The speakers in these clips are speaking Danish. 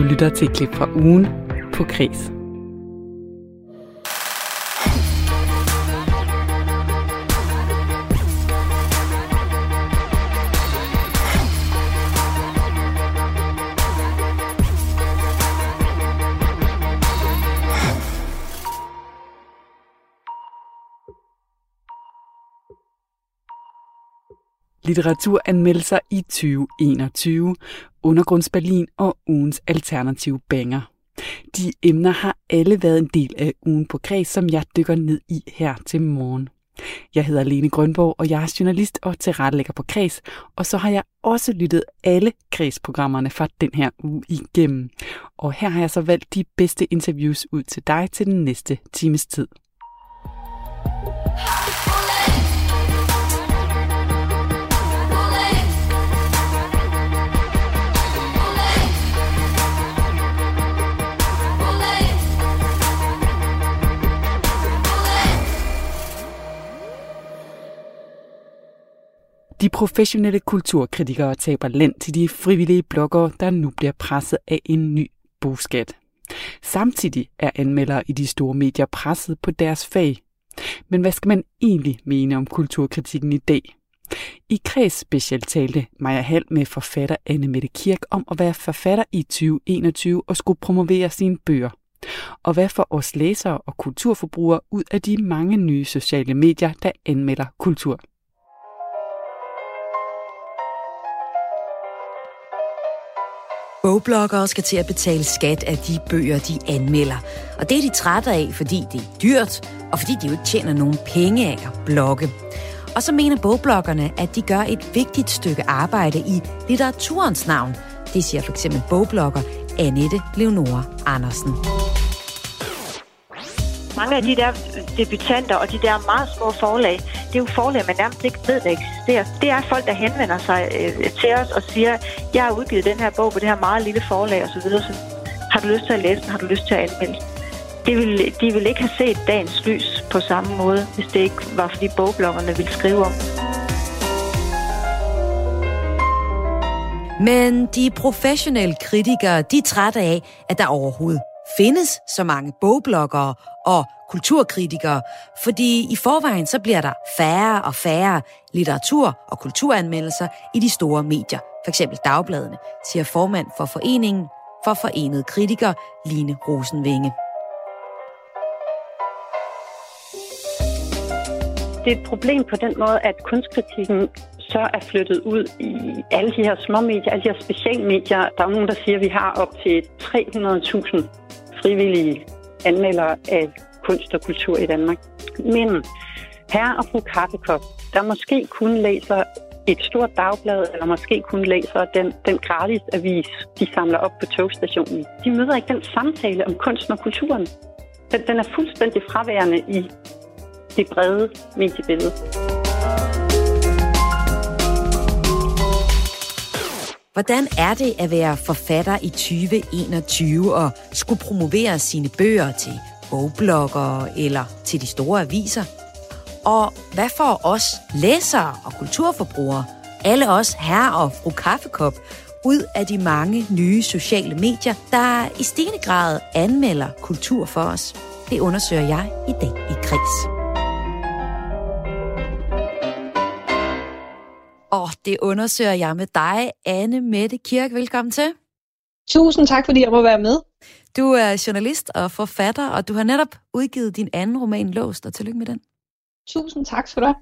Du lytter til et klip fra ugen på Kris. litteraturanmeldelser i 2021, Undergrundsberlin og ugens alternative banger. De emner har alle været en del af ugen på kreds, som jeg dykker ned i her til morgen. Jeg hedder Lene Grønborg, og jeg er journalist og tilrettelægger på Kreds, og så har jeg også lyttet alle Kreds-programmerne fra den her uge igennem. Og her har jeg så valgt de bedste interviews ud til dig til den næste times tid. De professionelle kulturkritikere taber land til de frivillige bloggere, der nu bliver presset af en ny boskat. Samtidig er anmeldere i de store medier presset på deres fag. Men hvad skal man egentlig mene om kulturkritikken i dag? I kreds specielt talte Maja Hall med forfatter Anne Mette Kirk om at være forfatter i 2021 og skulle promovere sine bøger. Og hvad får os læsere og kulturforbrugere ud af de mange nye sociale medier, der anmelder kultur? Bogbloggere skal til at betale skat af de bøger, de anmelder. Og det er de trætte af, fordi det er dyrt, og fordi de jo ikke tjener nogen penge af at blogge. Og så mener bogbloggerne, at de gør et vigtigt stykke arbejde i litteraturens navn. Det siger for eksempel bogblogger Annette Leonora Andersen mange af de der debutanter og de der meget små forlag, det er jo forlag, man nærmest ikke ved, der eksisterer. Det er folk, der henvender sig øh, til os og siger, jeg har udgivet den her bog på det her meget lille forlag osv. Så, så har du lyst til at læse den? Har du lyst til at anmelde det vil, de vil ikke have set dagens lys på samme måde, hvis det ikke var, fordi bogbloggerne ville skrive om. Men de professionelle kritikere, de er trætte af, at der overhovedet findes så mange bogbloggere og kulturkritikere, fordi i forvejen så bliver der færre og færre litteratur- og kulturanmeldelser i de store medier, f.eks. dagbladene, siger formand for foreningen for forenede kritikere Line Rosenvinge. Det er et problem på den måde, at kunstkritikken så er flyttet ud i alle de her små medier, alle de her specialmedier. Der er nogen, der siger, at vi har op til 300.000 frivillige anmeldere af kunst og kultur i Danmark. Men herre og fru Kaffekop, der måske kun læser et stort dagblad, eller måske kun læser den, den gratis avis, de samler op på togstationen. De møder ikke den samtale om kunsten og kulturen. Den, den er fuldstændig fraværende i det brede mediebillede. Hvordan er det at være forfatter i 2021 og skulle promovere sine bøger til bogbloggere eller til de store aviser? Og hvad får os læsere og kulturforbrugere, alle os herre og fru kaffekop, ud af de mange nye sociale medier, der i stigende grad anmelder kultur for os? Det undersøger jeg i dag i Kris. Og det undersøger jeg med dig, Anne Mette Kirk. Velkommen til. Tusind tak, fordi jeg må være med. Du er journalist og forfatter, og du har netop udgivet din anden roman, Låst, og tillykke med den. Tusind tak for det.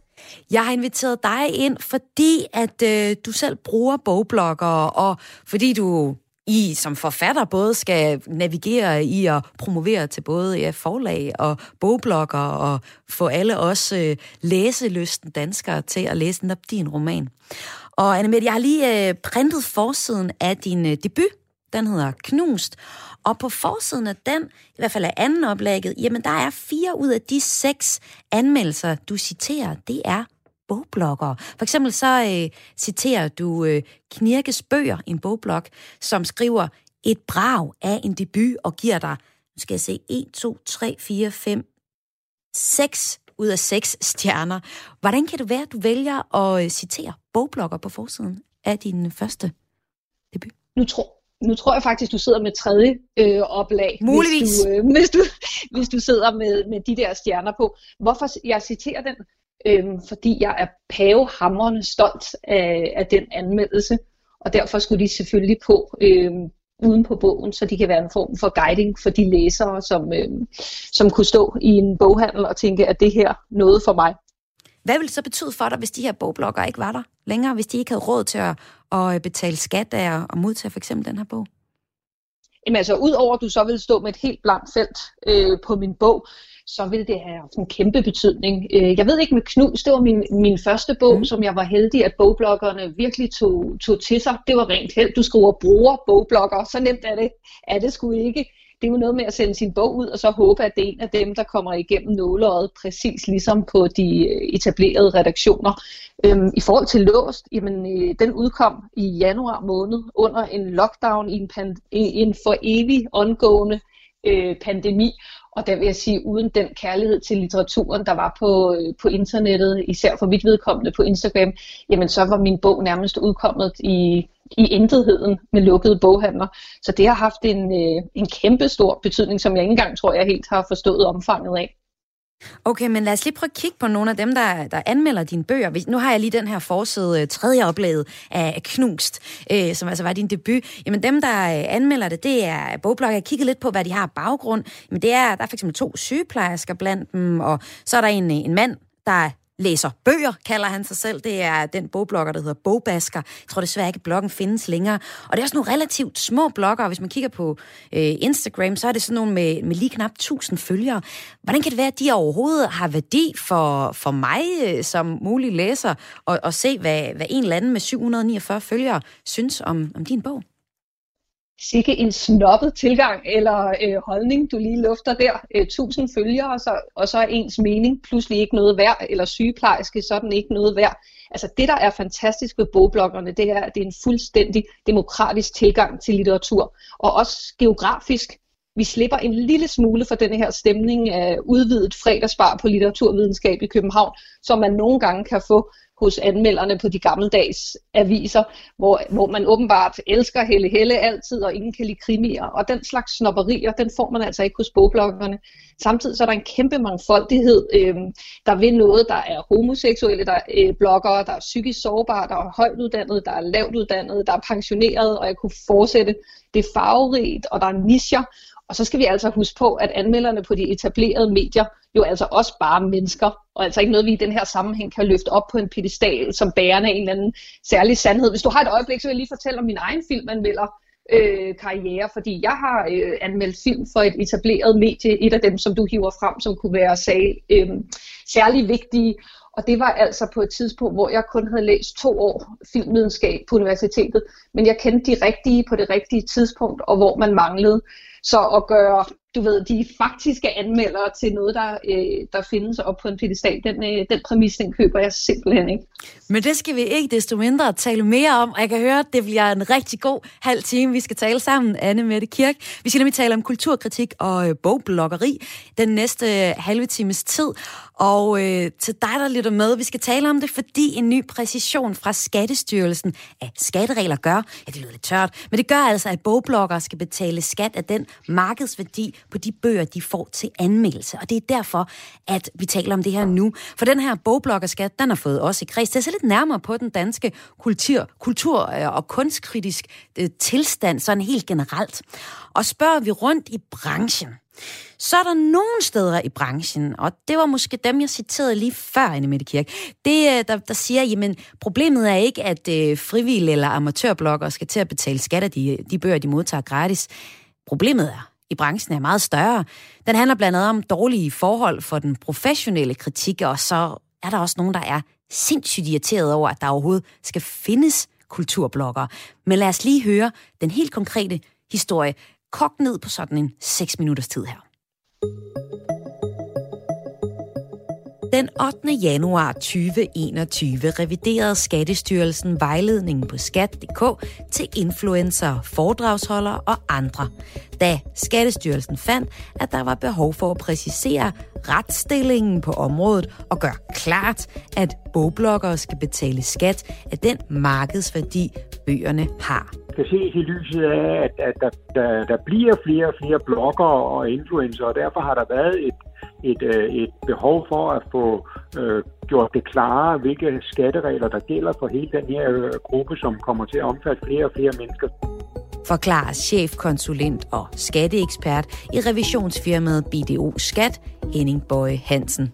Jeg har inviteret dig ind, fordi at øh, du selv bruger bogblogger, og fordi du i som forfatter både skal navigere i at promovere til både ja, forlag og bogblogger og få alle os øh, læselysten danskere til at læse den op din roman. Og Annemette, jeg har lige øh, printet forsiden af din øh, debut. Den hedder Knust. Og på forsiden af den, i hvert fald af anden oplægget, jamen der er fire ud af de seks anmeldelser, du citerer, det er bogbloggere. For eksempel så øh, citerer du øh, Knirkes Bøger, en bogblog, som skriver et brag af en debut og giver dig, nu skal jeg se, 1, 2, 3, 4, 5, 6 ud af 6 stjerner. Hvordan kan det være, at du vælger at øh, citere bogblogger på forsiden af din første debut? Nu tror, nu tror jeg faktisk, du sidder med tredje øh, oplag. Muligvis. Hvis du, øh, hvis, du, hvis du sidder med, med de der stjerner på. Hvorfor jeg citerer den? Øhm, fordi jeg er pavehamrende stolt af, af den anmeldelse. Og derfor skulle de selvfølgelig på øhm, uden på bogen, så de kan være en form for guiding for de læsere, som, øhm, som kunne stå i en boghandel og tænke, at det her noget for mig. Hvad ville det så betyde for dig, hvis de her bogbloggere ikke var der længere, hvis de ikke havde råd til at, at betale skat af og modtage for eksempel den her bog? Jamen altså, udover at du så vil stå med et helt blankt felt øh, på min bog, så vil det have haft en kæmpe betydning. Øh, jeg ved ikke med Knus, det var min, min første bog, mm. som jeg var heldig, at bogbloggerne virkelig tog, tog til sig. Det var rent held. Du skriver bruger bogblogger, så nemt er det, er det sgu ikke det er jo noget med at sende sin bog ud, og så håbe, at det er en af dem, der kommer igennem nåleøjet, præcis ligesom på de øh, etablerede redaktioner. Øhm, I forhold til låst, jamen, øh, den udkom i januar måned under en lockdown i en, pan- en for evig ongående øh, pandemi. Og der vil jeg sige, uden den kærlighed til litteraturen, der var på, øh, på internettet, især for mit vedkommende på Instagram, jamen så var min bog nærmest udkommet i i intetheden med lukkede boghandler. Så det har haft en, øh, en kæmpe stor betydning, som jeg ikke engang tror, jeg helt har forstået omfanget af. Okay, men lad os lige prøve at kigge på nogle af dem, der, der anmelder dine bøger. Nu har jeg lige den her forside øh, tredje oplaget af Knust, øh, som altså var din debut. Jamen dem, der øh, anmelder det, det er bogblogger. Jeg kiggede lidt på, hvad de har baggrund. Men det er, der er for eksempel to sygeplejersker blandt dem, og så er der en, øh, en mand, der læser bøger, kalder han sig selv. Det er den bogblogger, der hedder Bogbasker. Jeg tror desværre ikke, at bloggen findes længere. Og det er også nogle relativt små blogger. Hvis man kigger på øh, Instagram, så er det sådan nogle med, med lige knap 1000 følgere. Hvordan kan det være, at de overhovedet har værdi for, for mig øh, som mulig læser, og, og se, hvad, hvad en eller anden med 749 følgere synes om, om din bog? Sikke en snobbet tilgang eller øh, holdning, du lige lufter der. Øh, tusind følgere, og så, og så er ens mening pludselig ikke noget værd, eller sygeplejerske, så er den ikke noget værd. Altså det, der er fantastisk ved bogbloggerne, det er, at det er en fuldstændig demokratisk tilgang til litteratur, og også geografisk. Vi slipper en lille smule for den her stemning af udvidet fredagsbar på litteraturvidenskab i København, som man nogle gange kan få hos anmelderne på de gammeldags aviser, hvor, hvor man åbenbart elsker Helle Helle altid, og ingen kan lide krimier. Og den slags snopperier, den får man altså ikke hos bogbloggerne. Samtidig så er der en kæmpe mangfoldighed. Øh, der vil noget, der er homoseksuelle, der er øh, bloggere, der er psykisk sårbare, der er højt uddannede, der er lavt uddannede, der er pensionerede, og jeg kunne fortsætte. Det er farverigt, og der er nischer. Og så skal vi altså huske på, at anmelderne på de etablerede medier jo altså også bare mennesker, og altså ikke noget, vi i den her sammenhæng kan løfte op på en pedestal som bærende af en eller anden særlig sandhed. Hvis du har et øjeblik, så vil jeg lige fortælle om min egen filmanmelder øh, karriere, fordi jeg har øh, anmeldt film for et etableret medie, et af dem, som du hiver frem, som kunne være sag, øh, særlig vigtige. Og det var altså på et tidspunkt, hvor jeg kun havde læst to år filmvidenskab på universitetet, men jeg kendte de rigtige på det rigtige tidspunkt, og hvor man manglede. Så at gøre du ved, de faktiske anmeldere til noget, der, øh, der findes op på en pedestal, den, øh, den præmis, den køber jeg simpelthen ikke. Men det skal vi ikke desto mindre tale mere om, og jeg kan høre, at det bliver en rigtig god halv time, vi skal tale sammen, Anne Mette Kirk. Vi skal nemlig tale om kulturkritik og øh, bogbloggeri den næste øh, halve times tid. Og øh, til dig, der lytter med, vi skal tale om det, fordi en ny præcision fra Skattestyrelsen af skatteregler gør, ja, det lyder lidt tørt, men det gør altså, at bogbloggere skal betale skat af den markedsværdi på de bøger, de får til anmeldelse. Og det er derfor, at vi taler om det her nu. For den her bogbloggerskat, den har fået os i kreds til at se lidt nærmere på den danske kultur, kultur øh, og kunstkritisk øh, tilstand, sådan helt generelt. Og spørger vi rundt i branchen, så er der nogle steder i branchen, og det var måske dem, jeg citerede lige før, Anne Mette Kirk, det, øh, der, der siger, jamen problemet er ikke, at øh, frivillige eller amatørbloggere skal til at betale skat af de, de bøger, de modtager gratis. Problemet er, i branchen er meget større. Den handler blandt andet om dårlige forhold for den professionelle kritik, og så er der også nogen, der er sindssygt irriteret over, at der overhovedet skal findes kulturblogger. Men lad os lige høre den helt konkrete historie, kogt ned på sådan en 6 minutters tid her. Den 8. januar 2021 reviderede Skattestyrelsen vejledningen på skat.dk til influencer, foredragsholdere og andre, da Skattestyrelsen fandt, at der var behov for at præcisere retsstillingen på området og gøre klart, at bogbloggere skal betale skat af den markedsværdi, bøgerne har. Det ses i lyset af, at, at der, der, der bliver flere og flere bloggere og influencer, og derfor har der været et, et, øh, et behov for at få øh, gjort det klare, hvilke skatteregler der gælder for hele den her øh, gruppe, som kommer til at omfatte flere og flere mennesker forklarer chefkonsulent og skatteekspert i revisionsfirmaet BDO Skat, Henning Bøje Hansen.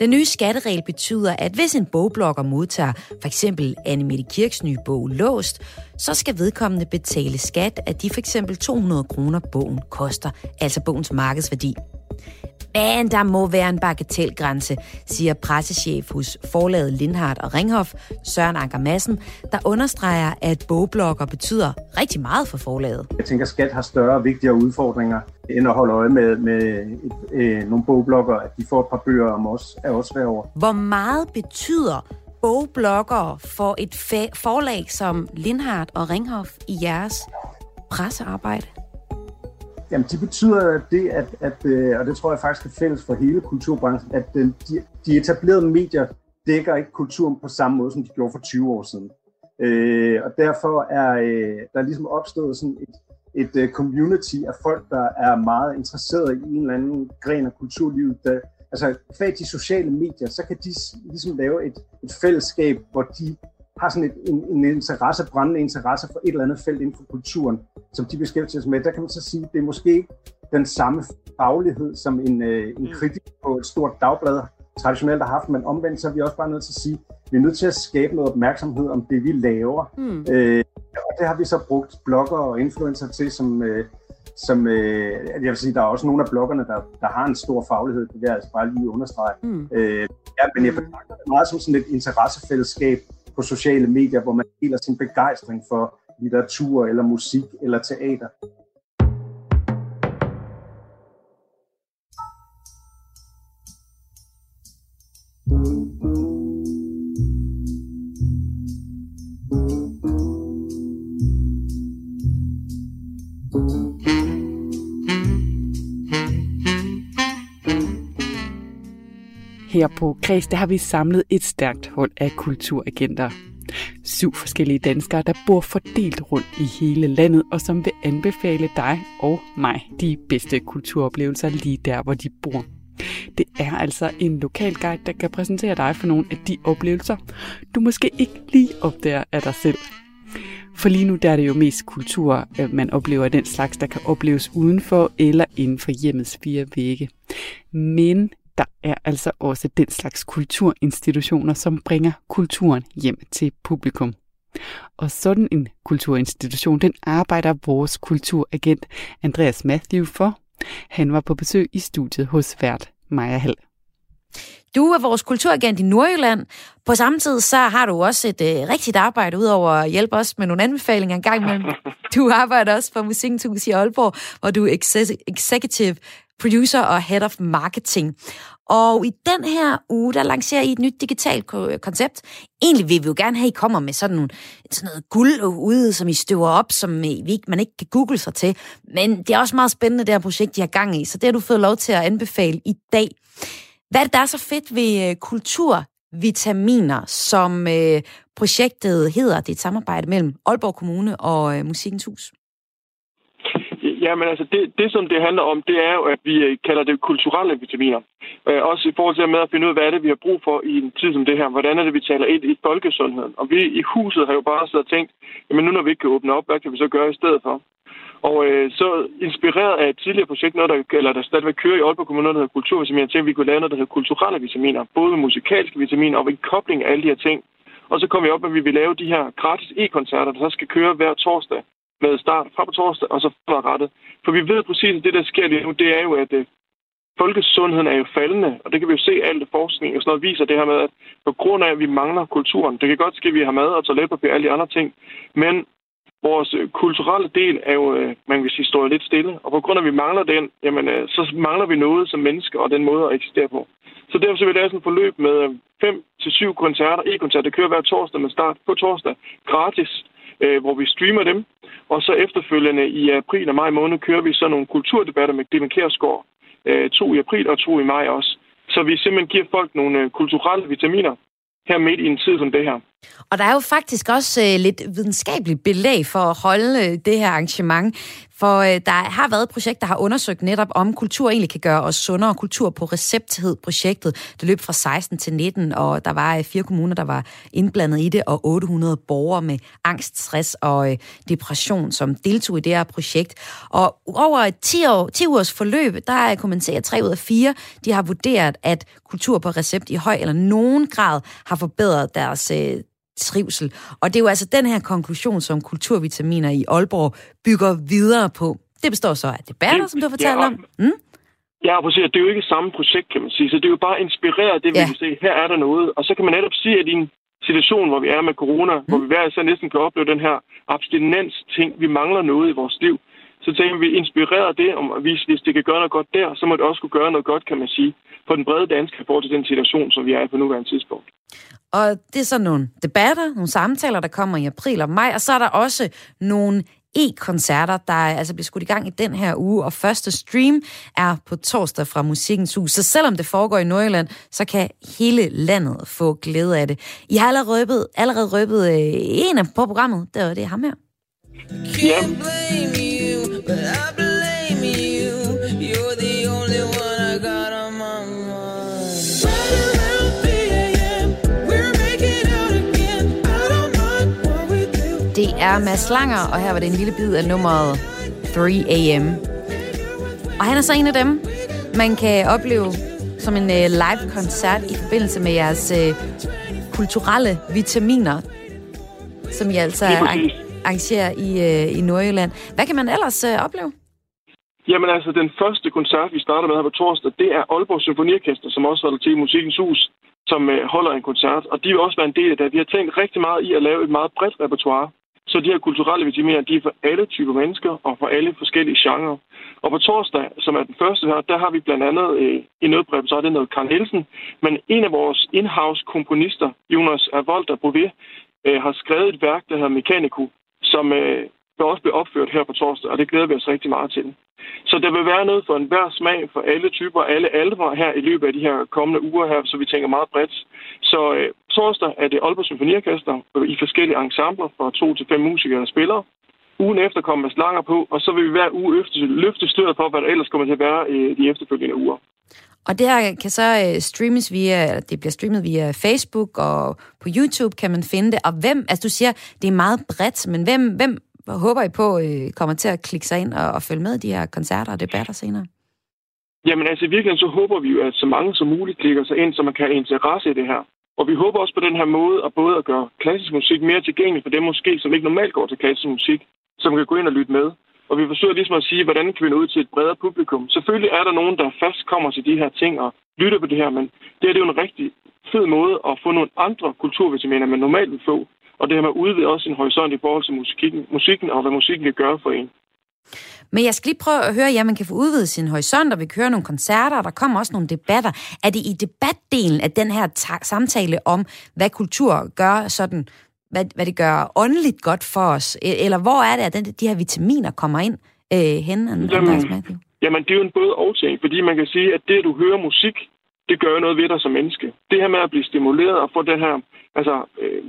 Den nye skatteregel betyder, at hvis en bogblogger modtager for eksempel Annemette Kirks nye bog Låst, så skal vedkommende betale skat af de for eksempel 200 kroner bogen koster, altså bogens markedsværdi. Men der må være en bagatelgrænse, siger pressechef hos forlaget Lindhardt og Ringhof, Søren Anker Madsen, der understreger, at bogblogger betyder rigtig meget for forlaget. Jeg tænker, at skat har større og vigtigere udfordringer end at holde øje med, med et, øh, nogle bogblogger, at de får et par bøger om os, er også hver år. Hvor meget betyder bogblogger for et forlag som Lindhardt og Ringhof i jeres pressearbejde? Jamen, de betyder det, at, at, øh, og det tror jeg faktisk er fælles for hele kulturbranchen, at øh, de, de etablerede medier dækker ikke kulturen på samme måde, som de gjorde for 20 år siden. Øh, og derfor er øh, der ligesom opstået sådan et, et uh, community af folk, der er meget interesseret i en eller anden gren af kulturlivet. Der, altså, kvad de sociale medier, så kan de ligesom lave et, et fællesskab, hvor de har sådan et, en, en interesse, brændende interesse for et eller andet felt inden for kulturen, som de beskæftiger sig med, der kan man så sige, at det er måske ikke den samme faglighed, som en, øh, en mm. kritik på et stort dagblad traditionelt har haft, men omvendt så er vi også bare nødt til at sige, at vi er nødt til at skabe noget opmærksomhed om det, vi laver. Mm. Øh, og det har vi så brugt blogger og influencer til, som, øh, som øh, jeg vil sige, der er også nogle af bloggerne, der, der har en stor faglighed, det vil jeg altså bare lige understrege. Mm. Øh, ja, men jeg betragter det meget som sådan et interessefællesskab, på sociale medier, hvor man deler sin begejstring for litteratur eller musik eller teater. Her på Kreds, der har vi samlet et stærkt hold af kulturagenter. Syv forskellige danskere, der bor fordelt rundt i hele landet, og som vil anbefale dig og mig de bedste kulturoplevelser lige der, hvor de bor. Det er altså en lokal guide, der kan præsentere dig for nogle af de oplevelser, du måske ikke lige opdager af dig selv. For lige nu der er det jo mest kultur, man oplever den slags, der kan opleves udenfor eller inden for hjemmets fire vægge. Men der er altså også den slags kulturinstitutioner, som bringer kulturen hjem til publikum. Og sådan en kulturinstitution, den arbejder vores kulturagent Andreas Matthew for. Han var på besøg i studiet hos vært Maja Hall. Du er vores kulturagent i Nordjylland. På samme tid så har du også et øh, rigtigt arbejde, udover at hjælpe os med nogle anbefalinger en gang imellem. Du arbejder også for Musikens Hus i Aalborg, hvor du er executive producer og head of marketing. Og i den her uge, der lancerer I et nyt digitalt koncept. Egentlig vil vi jo gerne have, at I kommer med sådan, nogle, sådan noget guld ude, som I støver op, som øh, man ikke kan google sig til. Men det er også meget spændende, det her projekt, I har gang i, så det har du fået lov til at anbefale i dag. Hvad er det, der er så fedt ved øh, kulturvitaminer, som øh, projektet hedder? Det er et samarbejde mellem Aalborg Kommune og øh, Musikens Hus. Ja, men altså det, det, som det handler om, det er jo, at vi øh, kalder det kulturelle vitaminer. Øh, også i forhold til med at finde ud af, hvad er det, vi har brug for i en tid som det her. Hvordan er det, vi taler ind i folkesundheden? Og vi i huset har jo bare siddet og tænkt, jamen nu når vi ikke kan åbne op, hvad kan vi så gøre i stedet for? Og øh, så inspireret af et tidligere projekt, noget, der, eller der stadigvæk kører i Aalborg Kommune, der hedder kulturvitaminer, til vi kunne lave noget, der hedder kulturelle vitaminer. Både musikalske vitaminer og en kobling af alle de her ting. Og så kom vi op med, at vi vil lave de her gratis e-koncerter, der så skal køre hver torsdag med start fra på torsdag og så fremadrettet. For vi ved præcis, at det, der sker lige nu, det er jo, at øh, folkesundheden er jo faldende, og det kan vi jo se, at alt forskning og sådan noget viser det her med, at på grund af, at vi mangler kulturen, det kan godt ske, at vi har mad og toiletpapir og alle de andre ting, men vores øh, kulturelle del er jo, øh, man kan sige, står lidt stille. Og på grund af, at vi mangler den, jamen, øh, så mangler vi noget som mennesker og den måde at eksistere på. Så derfor så vil vi lave sådan et forløb med fem til syv koncerter, e-koncerter. Det kører hver torsdag med start på torsdag, gratis øh, hvor vi streamer dem. Og så efterfølgende i april og maj måned kører vi så nogle kulturdebatter med Clemen Kærsgaard. Øh, to i april og to i maj også. Så vi simpelthen giver folk nogle øh, kulturelle vitaminer her midt i en tid som det her. Og der er jo faktisk også øh, lidt videnskabeligt belæg for at holde øh, det her arrangement. For øh, der har været et projekt, der har undersøgt netop, om kultur egentlig kan gøre os sundere. Kultur på recept hed projektet. Det løb fra 16 til 19, og der var øh, fire kommuner, der var indblandet i det, og 800 borgere med angst, stress og øh, depression, som deltog i det her projekt. Og over 10, år, 10 års forløb, der øh, er man tre ud af fire, de har vurderet, at kultur på recept i høj eller nogen grad har forbedret deres øh, trivsel. Og det er jo altså den her konklusion, som kulturvitaminer i Aalborg bygger videre på. Det består så af debatter, som du har fortalt ja, om. Mm? Ja, præcis. Det er jo ikke samme projekt, kan man sige. Så det er jo bare inspireret det, vi ja. kan se. Her er der noget. Og så kan man netop sige, at i en situation, hvor vi er med corona, mm. hvor vi hver så næsten kan opleve den her abstinens-ting, vi mangler noget i vores liv, så tænker vi, inspireret det, om hvis, hvis det kan gøre noget godt der, så må det også kunne gøre noget godt, kan man sige, for den brede danske forhold til den situation, som vi er i på nuværende tidspunkt. Og det er så nogle debatter, nogle samtaler, der kommer i april og maj, og så er der også nogle e-koncerter, der altså bliver skudt i gang i den her uge, og første stream er på torsdag fra Musikkens Hus. Så selvom det foregår i Nordjylland, så kan hele landet få glæde af det. I har allerede røbet, allerede røbet øh, en af på programmet, det var det ham her. Ja. er Mads Langer, og her var det en lille bid af nummeret 3am. Og han er så en af dem, man kan opleve som en uh, live-koncert i forbindelse med jeres uh, kulturelle vitaminer, som I altså arrangerer i, øh, i Nordjylland. Hvad kan man ellers øh, opleve? Jamen altså, den første koncert, vi starter med her på torsdag, det er Aalborg Symfoniorkester, som også holder til i Hus, som øh, holder en koncert. Og de vil også være en del af det. Vi har tænkt rigtig meget i at lave et meget bredt repertoire. Så de her kulturelle vitaminer, de er for alle typer mennesker og for alle forskellige genrer. Og på torsdag, som er den første her, der har vi blandt andet øh, i noget så er det noget Karl Nielsen, men en af vores in-house komponister, Jonas Avolta Bouvet, øh, har skrevet et værk, der hedder Mechanico, som øh, vil også blive opført her på torsdag, og det glæder vi os rigtig meget til. Så der vil være noget for enhver smag for alle typer, alle aldre her i løbet af de her kommende uger her, så vi tænker meget bredt. Så øh, torsdag er det Aalborg Symfoniorkester i forskellige ensembler fra to til fem musikere, der spiller. Ugen efter kommer Mads Langer på, og så vil vi hver uge løfte stødet på, hvad der ellers kommer til at være i de efterfølgende uger. Og det her kan så øh, streames via, det bliver streamet via Facebook, og på YouTube kan man finde det. Og hvem, altså du siger, det er meget bredt, men hvem, hvem håber I på øh, kommer til at klikke sig ind og, og følge med i de her koncerter og debatter senere? Jamen altså i virkeligheden så håber vi jo, at så mange som muligt klikker sig ind, så man kan have interesse i det her. Og vi håber også på den her måde at både at gøre klassisk musik mere tilgængelig for dem måske, som ikke normalt går til klassisk musik, som kan gå ind og lytte med. Og vi forsøger ligesom at sige, hvordan kan vi nå ud til et bredere publikum. Selvfølgelig er der nogen, der fast kommer til de her ting og lytter på det her, men det, er det jo en rigtig fed måde at få nogle andre kulturvitaminer, man normalt vil få. Og det her med at udvide også sin horisont i forhold til musikken, musikken og hvad musikken kan gøre for en. Men jeg skal lige prøve at høre, ja, man kan få udvidet sin horisont, og vi kan høre nogle koncerter, og der kommer også nogle debatter. Er det i debatdelen af den her samtale om, hvad kultur gør sådan, hvad, hvad det gør åndeligt godt for os? E- eller hvor er det, at den, de her vitaminer kommer ind øh, hen? Jamen, jamen, det er jo en både og ting, fordi man kan sige, at det, at du hører musik, det gør noget ved dig som menneske. Det her med at blive stimuleret og få den her, altså, øh,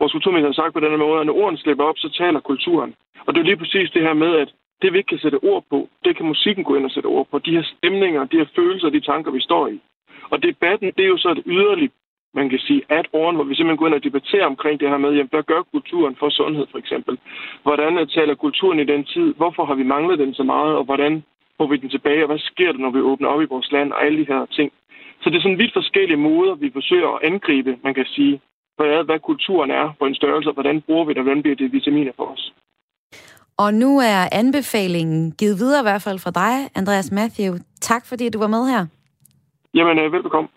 vores kulturminister har sagt på den her måde, at når ordene slipper op, så taler kulturen. Og det er lige præcis det her med, at det vi ikke kan sætte ord på, det kan musikken gå ind og sætte ord på. De her stemninger, de her følelser, de tanker, vi står i. Og debatten, det er jo så et yderligt, man kan sige, at oren, hvor vi simpelthen går ind og debatterer omkring det her med, jamen, hvad gør kulturen for sundhed, for eksempel? Hvordan taler kulturen i den tid? Hvorfor har vi manglet den så meget? Og hvordan får vi den tilbage? Og hvad sker der, når vi åbner op i vores land? Og alle de her ting. Så det er sådan vidt forskellige måder, vi forsøger at angribe, man kan sige, hvad, hvad kulturen er på en størrelse, og hvordan bruger vi det, og hvordan bliver det vitaminer for os. Og nu er anbefalingen givet videre i hvert fald fra dig, Andreas Matthew. Tak fordi du var med her. Jamen, øh, velbekomme.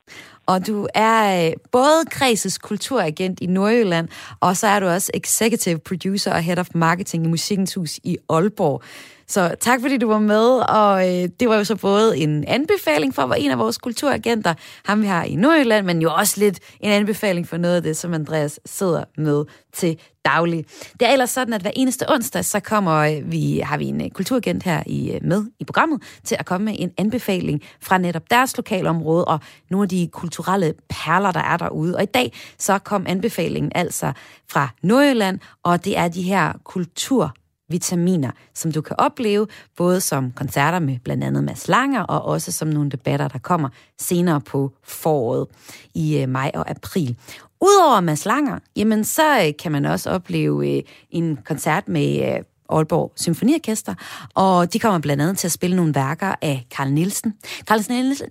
Og du er øh, både Kreses kulturagent i Nordjylland, og så er du også executive producer og head of marketing i Musikkens Hus i Aalborg. Så tak fordi du var med, og øh, det var jo så både en anbefaling for en af vores kulturagenter, ham vi har i Nordjylland, men jo også lidt en anbefaling for noget af det, som Andreas sidder med til daglig. Det er ellers sådan, at hver eneste onsdag, så kommer øh, vi, har vi en øh, kulturagent her i, øh, med i programmet til at komme med en anbefaling fra netop deres lokalområde og nogle af de kulturelle perler, der er derude. Og i dag så kom anbefalingen altså fra Nordjylland, og det er de her kultur vitaminer, som du kan opleve, både som koncerter med blandt andet Mads Langer, og også som nogle debatter, der kommer senere på foråret i øh, maj og april. Udover Mads Langer, jamen så øh, kan man også opleve øh, en koncert med øh, Aalborg Symfoniorkester, og de kommer blandt andet til at spille nogle værker af Carl Nielsen. Carl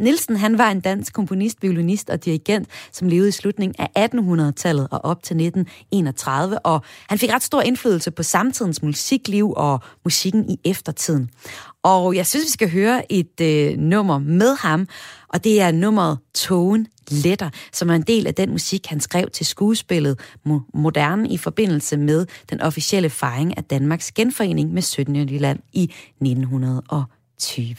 Nielsen, han var en dansk komponist, violinist og dirigent, som levede i slutningen af 1800-tallet og op til 1931, og han fik ret stor indflydelse på samtidens musikliv og musikken i eftertiden. Og jeg synes, vi skal høre et øh, nummer med ham, og det er nummeret Tone Letter, som er en del af den musik, han skrev til skuespillet Moderne i forbindelse med den officielle fejring af Danmarks genforening med 17. Jylland i 1920.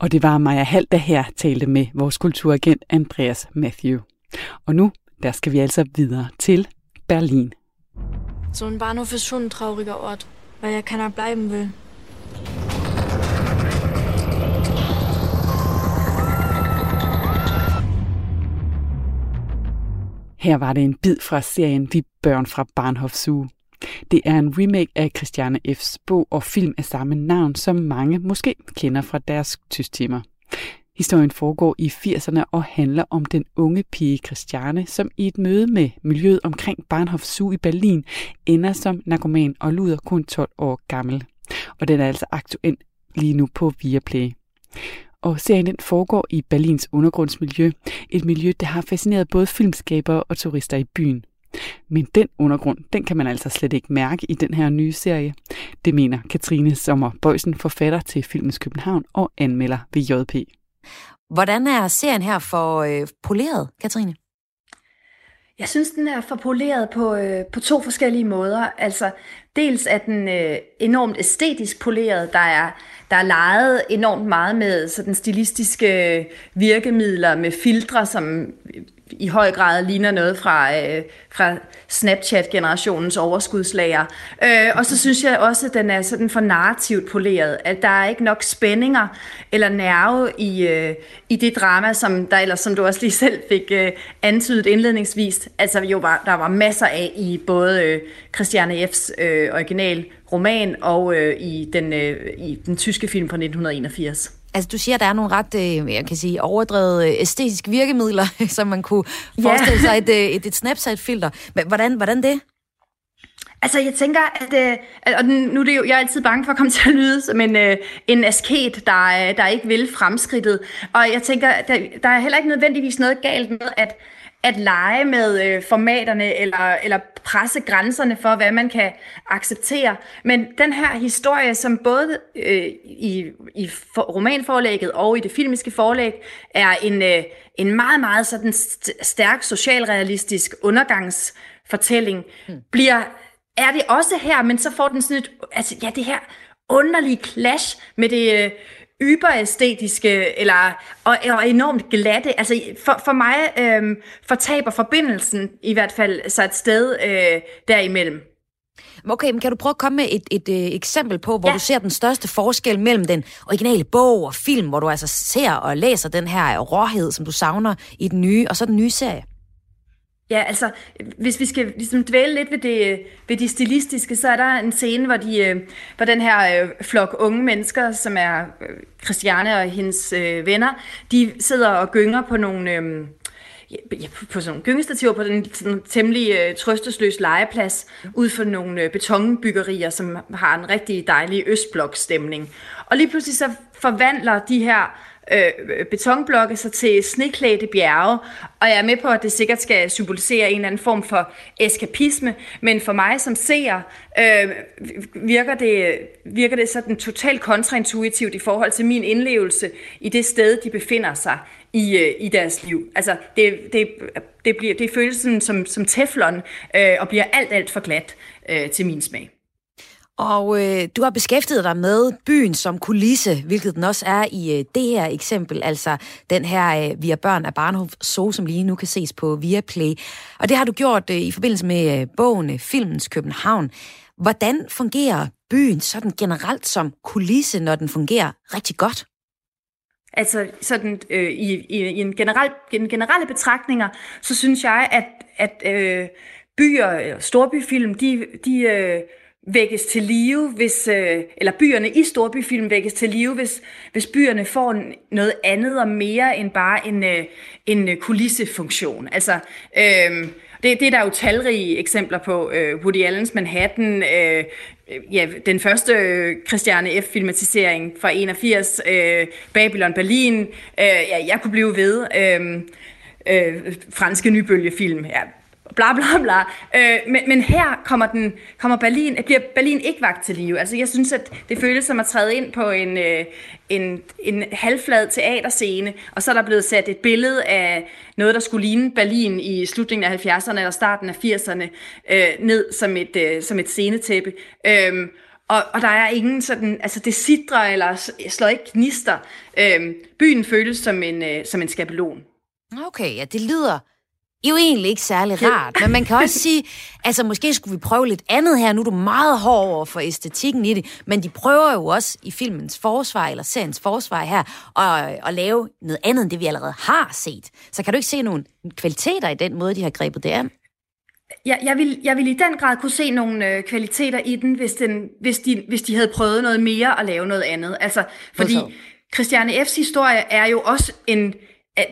Og det var Maja Hall, der her talte med vores kulturagent Andreas Matthew. Og nu, der skal vi altså videre til Berlin. So ein Bahnhof ist schon ein trauriger Ort, weil ja keiner bleiben will. Her var det en bid fra serien Vi børn fra Bahnhof Zoo. Det er en remake af Christiane F's bog og film af samme navn, som mange måske kender fra deres tystimer. Historien foregår i 80'erne og handler om den unge pige Christiane, som i et møde med miljøet omkring Bahnhof Zoo i Berlin ender som narkoman og luder kun 12 år gammel. Og den er altså aktuel lige nu på Viaplay. Og serien den foregår i Berlins undergrundsmiljø, et miljø, der har fascineret både filmskabere og turister i byen. Men den undergrund, den kan man altså slet ikke mærke i den her nye serie. Det mener Katrine Sommer Bøjsen, forfatter til Filmens København og anmelder ved JP. Hvordan er serien her for øh, poleret, Katrine? Jeg synes, den er for poleret på, øh, på to forskellige måder. Altså, dels er den øh, enormt æstetisk poleret. Der er, der er leget enormt meget med sådan stilistiske virkemidler, med filtre, som i høj grad ligner noget fra, øh, fra Snapchat-generationens overskudslager. Øh, og så synes jeg også, at den er sådan for narrativt poleret, at der er ikke nok spændinger eller nerve i, øh, i det drama, som der ellers, som du også lige selv fik øh, antydet indledningsvis, altså jo var, der var masser af i både øh, Christiane F's øh, original roman og øh, i, den, øh, i den tyske film fra 1981. Altså, du siger, at der er nogle ret, øh, jeg kan sige, overdrevet øh, æstetiske virkemidler, som man kunne forestille sig et, øh, et, et Snapchat-filter. Hvordan, hvordan det? Altså, jeg tænker, at, at og nu er det jo, jeg er altid bange for at komme til at lyde som en, en asket, der, der ikke vil fremskridtet. Og jeg tænker, der, der er heller ikke nødvendigvis noget galt med, at at lege med øh, formaterne eller, eller presse grænserne for, hvad man kan acceptere. Men den her historie, som både øh, i, i for, romanforlægget og i det filmiske forlæg, er en, øh, en meget, meget sådan stærk socialrealistisk undergangsfortælling, hmm. bliver er det også her, men så får den sådan et, altså ja, det her underlige clash med det øh, yberæstetiske, eller, og, og enormt glatte. Altså for, for mig øh, fortaber forbindelsen i hvert fald sig et sted øh, derimellem. Okay, men kan du prøve at komme med et, et, et øh, eksempel på, hvor ja. du ser den største forskel mellem den originale bog og film, hvor du altså ser og læser den her råhed, som du savner i den nye, og så den nye serie? Ja, altså, hvis vi skal ligesom dvæle lidt ved det, ved det stilistiske, så er der en scene, hvor, de, øh, hvor den her øh, flok unge mennesker, som er øh, Christiane og hendes øh, venner, de sidder og gynger på nogle... Øh, ja, på sådan nogle gyngestativer på den sådan temmelig øh, trøstesløs legeplads, ud for nogle øh, betonbyggerier, som har en rigtig dejlig østblokstemning. Og lige pludselig så forvandler de her øh, betonblokke sig til sneklædte bjerge, og jeg er med på, at det sikkert skal symbolisere en eller anden form for eskapisme, men for mig som seer øh, virker, det, virker det sådan totalt kontraintuitivt i forhold til min indlevelse i det sted, de befinder sig i, øh, i deres liv. Altså, det, det, det, bliver, det føles sådan som, som teflon øh, og bliver alt, alt for glat øh, til min smag. Og øh, du har beskæftiget dig med byen som kulisse, hvilket den også er i øh, det her eksempel, altså den her øh, Via Børn af Barnhof So, som lige nu kan ses på Viaplay. Og det har du gjort øh, i forbindelse med øh, bogen øh, Filmens København. Hvordan fungerer byen sådan generelt som kulisse, når den fungerer rigtig godt? Altså sådan øh, i, i, i en, generel, en generelle betragtninger, så synes jeg, at, at øh, byer, øh, storbyfilm, de, de øh, vækkes til live, hvis, øh, eller byerne i storbyfilm vækkes til live, hvis, hvis byerne får noget andet og mere end bare en, øh, en øh, kulissefunktion. Altså, øh, det, det er der jo talrige eksempler på. Øh, Woody Allens Manhattan, øh, ja, den første øh, Christiane F-filmatisering fra 81, øh, Babylon Berlin, øh, ja, jeg kunne blive ved. Øh, øh, franske nybølgefilm. Ja, bla bla bla. Øh, men, men her kommer, den, kommer Berlin, bliver Berlin ikke vagt til live. Altså jeg synes, at det føles som at træde ind på en, øh, en, en halvflad teaterscene, og så er der blevet sat et billede af noget, der skulle ligne Berlin i slutningen af 70'erne eller starten af 80'erne, øh, ned som et, øh, som et scenetæppe. Øh, og, og der er ingen sådan, altså det sidder eller slår ikke gnister. Øh, byen føles som en, øh, som en skabelon. Okay, ja, det lyder jo egentlig ikke særlig rart, men man kan også sige, altså måske skulle vi prøve lidt andet her. Nu er du meget hård over for æstetikken i det, men de prøver jo også i filmens forsvar, eller seriens forsvar her, at, at lave noget andet end det, vi allerede har set. Så kan du ikke se nogle kvaliteter i den måde, de har grebet det an? Ja, jeg, vil, jeg vil i den grad kunne se nogle øh, kvaliteter i den, hvis, den hvis, de, hvis de havde prøvet noget mere at lave noget andet. Altså, fordi Christiane F's historie er jo også en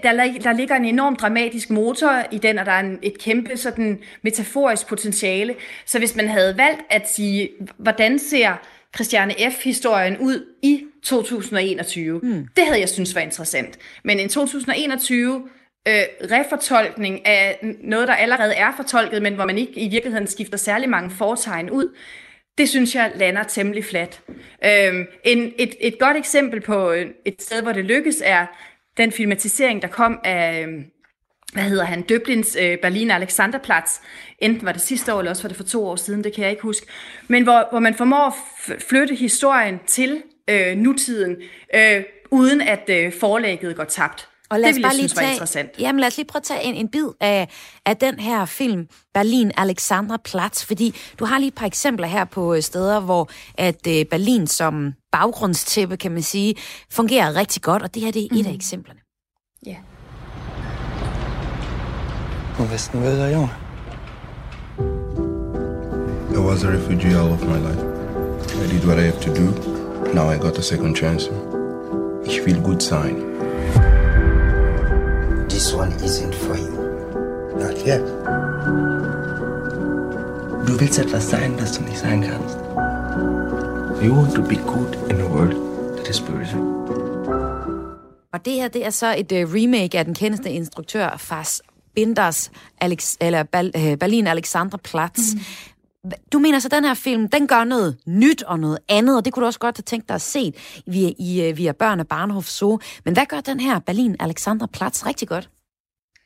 der, der ligger en enorm dramatisk motor i den, og der er en, et kæmpe sådan metaforisk potentiale. Så hvis man havde valgt at sige, hvordan ser Christiane F-historien ud i 2021, mm. det havde jeg synes var interessant. Men en 2021 øh, refortolkning af noget, der allerede er fortolket, men hvor man ikke i virkeligheden skifter særlig mange fortegn ud, det synes jeg lander temmelig fladt. Øhm, en, et, et godt eksempel på et sted, hvor det lykkes, er den filmatisering, der kom af, øhm, hvad hedder han, Döblins øh, Berlin Alexanderplatz. Enten var det sidste år, eller også var det for to år siden, det kan jeg ikke huske. Men hvor, hvor man formår at flytte historien til øh, nutiden, øh, uden at øh, forlægget går tabt. Og lad os det bare lige tage, interessant. Jamen lad os lige prøve at tage en, en bid af, af den her film, Berlin Alexandra Platz, fordi du har lige et par eksempler her på øh, steder, hvor at øh, Berlin som baggrundstæppe, kan man sige, fungerer rigtig godt, og det her det er mm. et af mhm. eksemplerne. Ja. Yeah. Hvor Vesten møder jeg I was a refugee all of my life. I did what I have to do. Now I got a second chance. Ich will gut sein. This one isn't for you. Not yet. Du willst etwas sein, das du nicht sein kannst. You want to be good in a world that is böse. Og det her, det er så et uh, remake af den kendeste instruktør Fars Fassbinders Alex, eller Berlin Alexanderplatz. Mm. Du mener så, at den her film, den gør noget nyt og noget andet, og det kunne du også godt have tænkt dig at se via, i, øh, via Børn af Barnhof Zoo. Men hvad gør den her Berlin Alexanderplatz rigtig godt?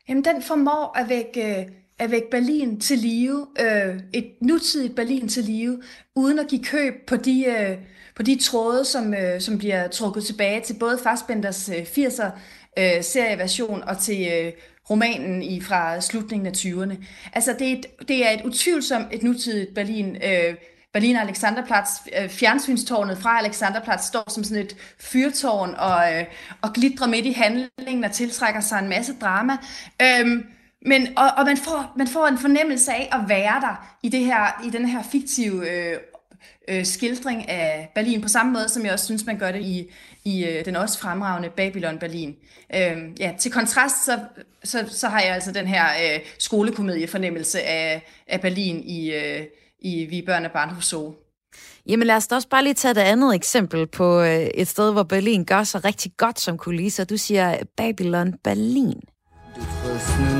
Jamen, den formår at vække, øh, at vække Berlin til live, øh, et nutidigt Berlin til live, uden at give køb på de, øh, på de tråde, som, øh, som bliver trukket tilbage til både Fassbenders øh, 80'er øh, serieversion og til øh, romanen i fra slutningen af 20'erne. Altså, det er et, det er et utvivlsomt et nutidigt Berlin. Øh, Berlin Alexanderplatz, øh, fjernsynstårnet fra Alexanderplatz står som sådan et fyrtårn og, øh, og glitrer midt i handlingen og tiltrækker sig en masse drama. Øhm, men, og, og man, får, man får en fornemmelse af at være der i, det her, i den her fiktive øh, øh, skildring af Berlin, på samme måde som jeg også synes, man gør det i, i øh, den også fremragende Babylon Berlin. Øh, ja, til kontrast, så, så, så har jeg altså den her øh, skolekomedie-fornemmelse af, af Berlin i, øh, i Vi Børn af Barnhus Jamen lad os da også bare lige tage det andet eksempel på øh, et sted, hvor Berlin gør sig rigtig godt som kulisser. Du siger Babylon Berlin. Du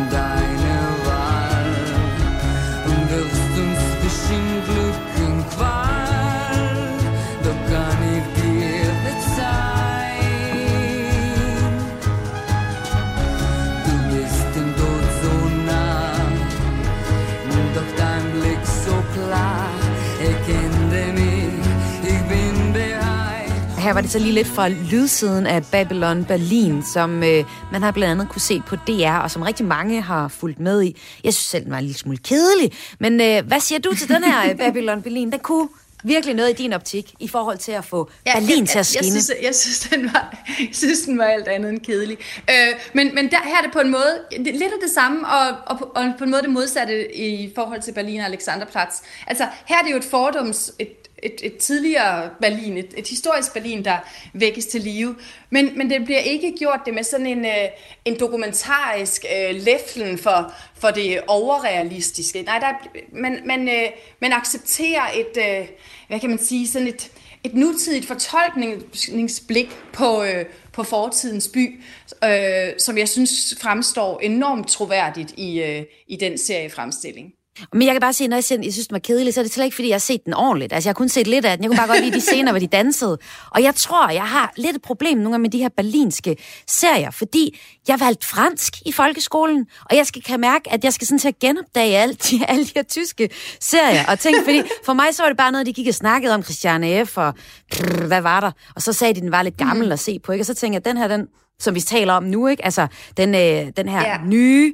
her var det så lige lidt fra lydsiden af Babylon Berlin, som øh, man har blandt andet kunne se på DR, og som rigtig mange har fulgt med i. Jeg synes selv, den var en lille smule kedelig. Men øh, hvad siger du til den her øh, Babylon Berlin? Den kunne virkelig noget i din optik i forhold til at få ja, Berlin til at skinne? Jeg, jeg, synes, jeg, synes, den var, jeg synes, den var alt andet end kedelig. Øh, men men der, her er det på en måde lidt af det samme, og, og, på, og på en måde det modsatte i forhold til Berlin og Alexanderplatz. Altså, her er det jo et fordoms, et et, et tidligere Berlin, et, et historisk Berlin, der vækkes til live. Men, men det bliver ikke gjort det med sådan en, øh, en dokumentarisk øh, læflen for, for det overrealistiske. Nej, der, man, man, øh, man accepterer et, øh, hvad kan man sige, sådan et, et nutidigt fortolkningsblik på, øh, på fortidens by, øh, som jeg synes fremstår enormt troværdigt i, øh, i den serie fremstilling. Men jeg kan bare sige, når jeg, siger, jeg synes, den var kedelig, så er det slet ikke, fordi jeg har set den ordentligt. Altså, jeg har kun set lidt af den. Jeg kunne bare godt lide de scener, hvor de dansede. Og jeg tror, jeg har lidt et problem nogle gange med de her berlinske serier, fordi jeg valgte fransk i folkeskolen, og jeg skal kan mærke, at jeg skal sådan til at genopdage alle de, alle de her tyske serier og ting, fordi for mig så var det bare noget, de gik og snakkede om Christiane F. og prr, hvad var der? Og så sagde de, den var lidt gammel mm. at se på, ikke? Og så tænkte jeg, at den her, den, som vi taler om nu, ikke? Altså, den, øh, den her ja. nye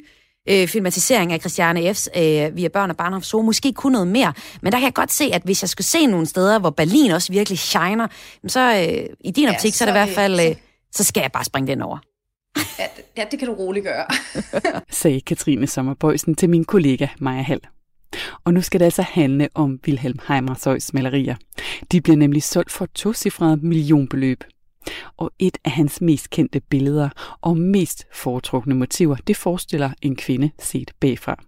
øh, filmatisering af Christiane F's øh, via Børn og Barnhof så måske kunne noget mere. Men der kan jeg godt se, at hvis jeg skulle se nogle steder, hvor Berlin også virkelig shiner, så øh, i din optik, ja, så, så er det i hvert fald, øh, så skal jeg bare springe den over. Ja, ja det kan du roligt gøre. sagde Katrine Sommerbøjsen til min kollega Maja Hall. Og nu skal det altså handle om Wilhelm Heimershøjs malerier. De bliver nemlig solgt for to millionbeløb. Og et af hans mest kendte billeder og mest foretrukne motiver, det forestiller en kvinde set bagfra.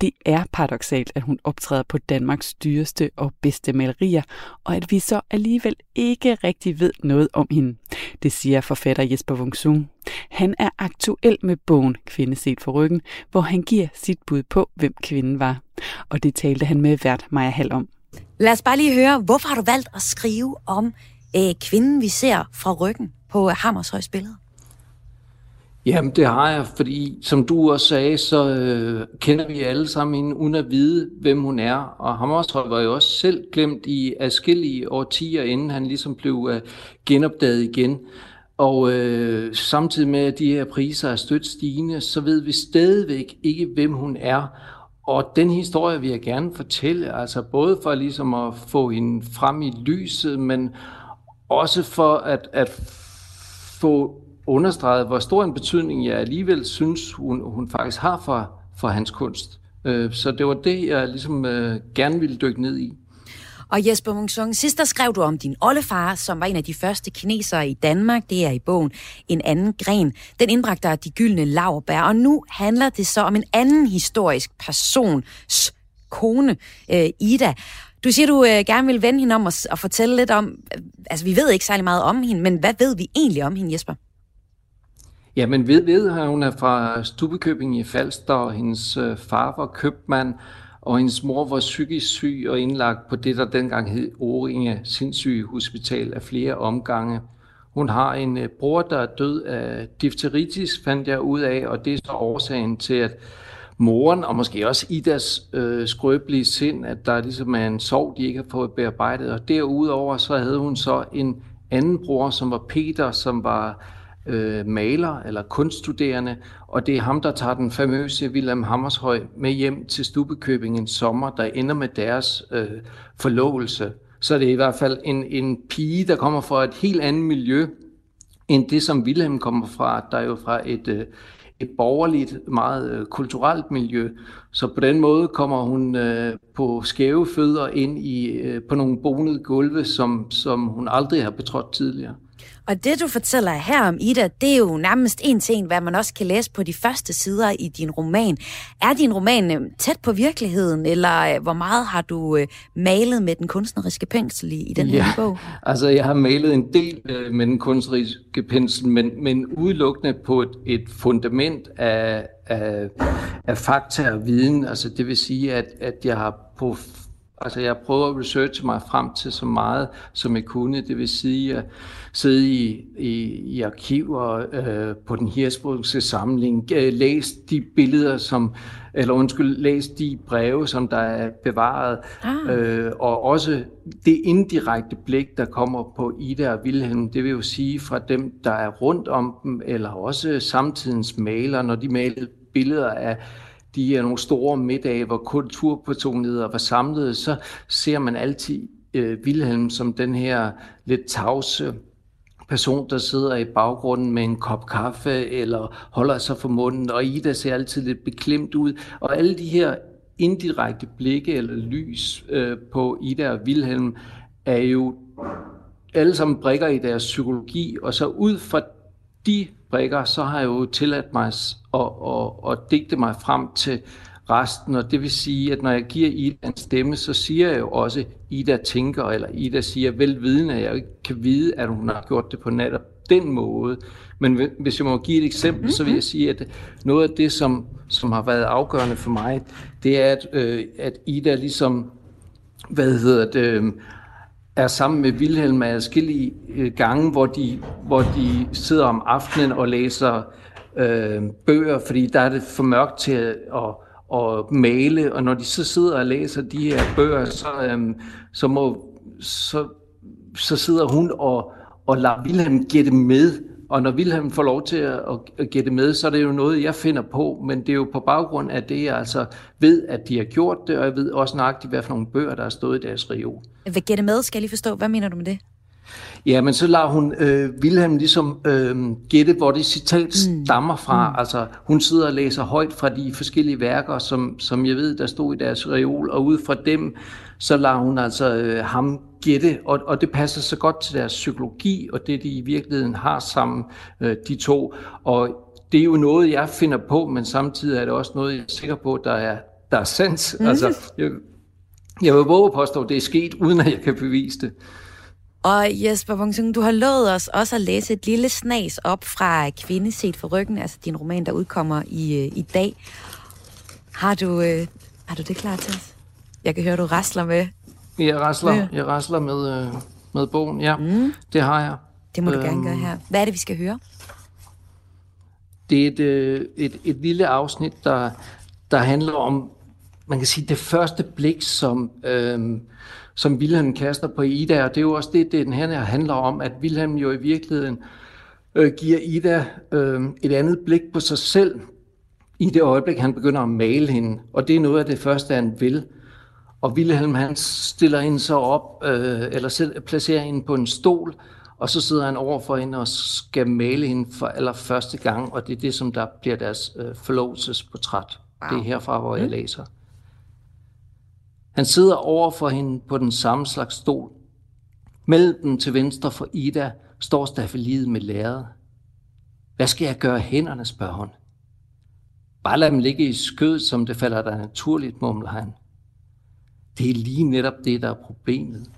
Det er paradoxalt, at hun optræder på Danmarks dyreste og bedste malerier, og at vi så alligevel ikke rigtig ved noget om hende. Det siger forfatter Jesper Wungsung. Han er aktuel med bogen Kvinde set for ryggen, hvor han giver sit bud på, hvem kvinden var. Og det talte han med vært Maja Hall om. Lad os bare lige høre, hvorfor har du valgt at skrive om øh, kvinden, vi ser fra ryggen på Hammershøjs billede? Jamen, det har jeg, fordi som du også sagde, så øh, kender vi alle sammen hende, uden at vide, hvem hun er. Og Hammershøj var jo også selv glemt i adskillige årtier, inden han ligesom blev øh, genopdaget igen. Og øh, samtidig med, at de her priser er stødt stigende, så ved vi stadigvæk ikke, hvem hun er. Og den historie vil jeg gerne fortælle, altså både for ligesom at få hende frem i lyset, men også for at, at få understreget, hvor stor en betydning jeg alligevel synes, hun, hun faktisk har for, for hans kunst. Øh, så det var det, jeg ligesom øh, gerne ville dykke ned i. Og Jesper Mungsung, sidst der skrev du om din oldefar, som var en af de første kinesere i Danmark. Det er i bogen En anden gren. Den indbragte dig de gyldne laverbær, og nu handler det så om en anden historisk persons kone, øh, Ida. Du siger, du øh, gerne vil vende hende om og, og fortælle lidt om, øh, altså vi ved ikke særlig meget om hende, men hvad ved vi egentlig om hende, Jesper? Jamen ved, ved at hun er fra Stubekøbing i Falster, og hendes øh, far var købmand, og hendes mor var psykisk syg og indlagt på det, der dengang hed Oringe Sindssyge Hospital af flere omgange. Hun har en øh, bror, der er død af difteritis, fandt jeg ud af, og det er så årsagen til, at moren, og måske også Idas øh, skrøbelige sind, at der ligesom er en sorg, de ikke har fået bearbejdet. Og derudover så havde hun så en anden bror, som var Peter, som var øh, maler eller kunststuderende, og det er ham, der tager den famøse Wilhelm Hammershøj med hjem til Stubekøbing en sommer, der ender med deres øh, forlovelse. Så det er i hvert fald en, en pige, der kommer fra et helt andet miljø, end det, som Wilhelm kommer fra. Der er jo fra et, øh, et borgerligt, meget øh, kulturelt miljø. Så på den måde kommer hun øh, på skæve fødder ind i øh, på nogle bonede gulve, som, som hun aldrig har betrådt tidligere. Og det, du fortæller her om Ida, det er jo nærmest en en, hvad man også kan læse på de første sider i din roman. Er din roman øh, tæt på virkeligheden, eller øh, hvor meget har du øh, malet med den kunstneriske pensel i, i den ja, her bog? altså jeg har malet en del med den kunstneriske pensel, men, men udelukkende på et, et fundament af, af, af fakta og viden. Altså det vil sige, at, at jeg har på Altså jeg prøver at researche mig frem til så meget, som jeg kunne. Det vil sige at sidde i, i, i arkiver øh, på den hirsbrugske samling, øh, læse de billeder, som, eller undskyld, læse de breve, som der er bevaret, ah. øh, og også det indirekte blik, der kommer på Ida og Wilhelm, det vil jo sige fra dem, der er rundt om dem, eller også samtidens maler, når de malede billeder af de er nogle store middage, hvor kulturpersonligheder var samlet, så ser man altid øh, Wilhelm som den her lidt tavse person, der sidder i baggrunden med en kop kaffe eller holder sig for munden, og Ida ser altid lidt beklemt ud. Og alle de her indirekte blikke eller lys øh, på Ida og Wilhelm er jo alle sammen brikker i deres psykologi, og så ud fra de brikker, så har jeg jo tilladt mig at, at, at digte mig frem til resten, og det vil sige, at når jeg giver Ida en stemme, så siger jeg jo også, Ida tænker, eller Ida siger velvidende, at jeg ikke kan vide, at hun har gjort det på netop den måde. Men hvis jeg må give et eksempel, så vil jeg sige, at noget af det, som, som har været afgørende for mig, det er, at, øh, at Ida ligesom, hvad hedder det, øh, er sammen med Vilhelm adskillige øh, gange, hvor de, hvor de sidder om aftenen og læser øh, bøger, fordi der er det for mørkt til at, at, at male, og når de så sidder og læser de her bøger, så, øh, så, må, så, så sidder hun og, og lader Vilhelm gætte med og når Wilhelm får lov til at, at gætte med, så er det jo noget, jeg finder på, men det er jo på baggrund af det, jeg altså ved, at de har gjort det, og jeg ved også nøjagtigt, hvad for nogle bøger, der er stået i deres reol. Hvad gætte med, skal jeg lige forstå. Hvad mener du med det? Ja, men så lader hun øh, Wilhelm ligesom øh, gætte, hvor det citat mm. stammer fra. Mm. Altså, hun sidder og læser højt fra de forskellige værker, som, som jeg ved, der stod i deres reol, og ud fra dem, så lader hun altså øh, ham gætte, og, og det passer så godt til deres psykologi, og det de i virkeligheden har sammen, øh, de to. Og det er jo noget, jeg finder på, men samtidig er det også noget, jeg er sikker på, der er, der er sandt. Mm. Altså, jeg, jeg vil våge påstå, at det er sket, uden at jeg kan bevise det. Og Jesper Wungsung, du har lovet os også at læse et lille snas op fra Kvinde set for ryggen, altså din roman, der udkommer i, øh, i dag. Har du, øh, har du det klar til os? Jeg kan høre, du rasler med. Jeg rasler, ja. jeg rasler med, øh, med bogen, ja. Mm. Det har jeg. Det må du øhm, gerne gøre her. Hvad er det, vi skal høre? Det er et, øh, et, et lille afsnit, der, der handler om, man kan sige, det første blik, som, øh, som Wilhelm kaster på Ida, og det er jo også det, det den her handler om, at Wilhelm jo i virkeligheden øh, giver Ida øh, et andet blik på sig selv, i det øjeblik, han begynder at male hende. Og det er noget af det første, han vil. Og Wilhelm han stiller hende så op, øh, eller selv, placerer hende på en stol, og så sidder han over for hende og skal male hende for allerførste gang, og det er det, som der bliver deres øh, forlovelsesportræt. Wow. Det er herfra, hvor jeg mm. læser. Han sidder over for hende på den samme slags stol. Mellem dem til venstre for Ida står stafeliet med læret. Hvad skal jeg gøre hænderne, spørger hun. Bare lad dem ligge i skød, som det falder dig naturligt, mumler han. Det er lige netop det, der er problemet.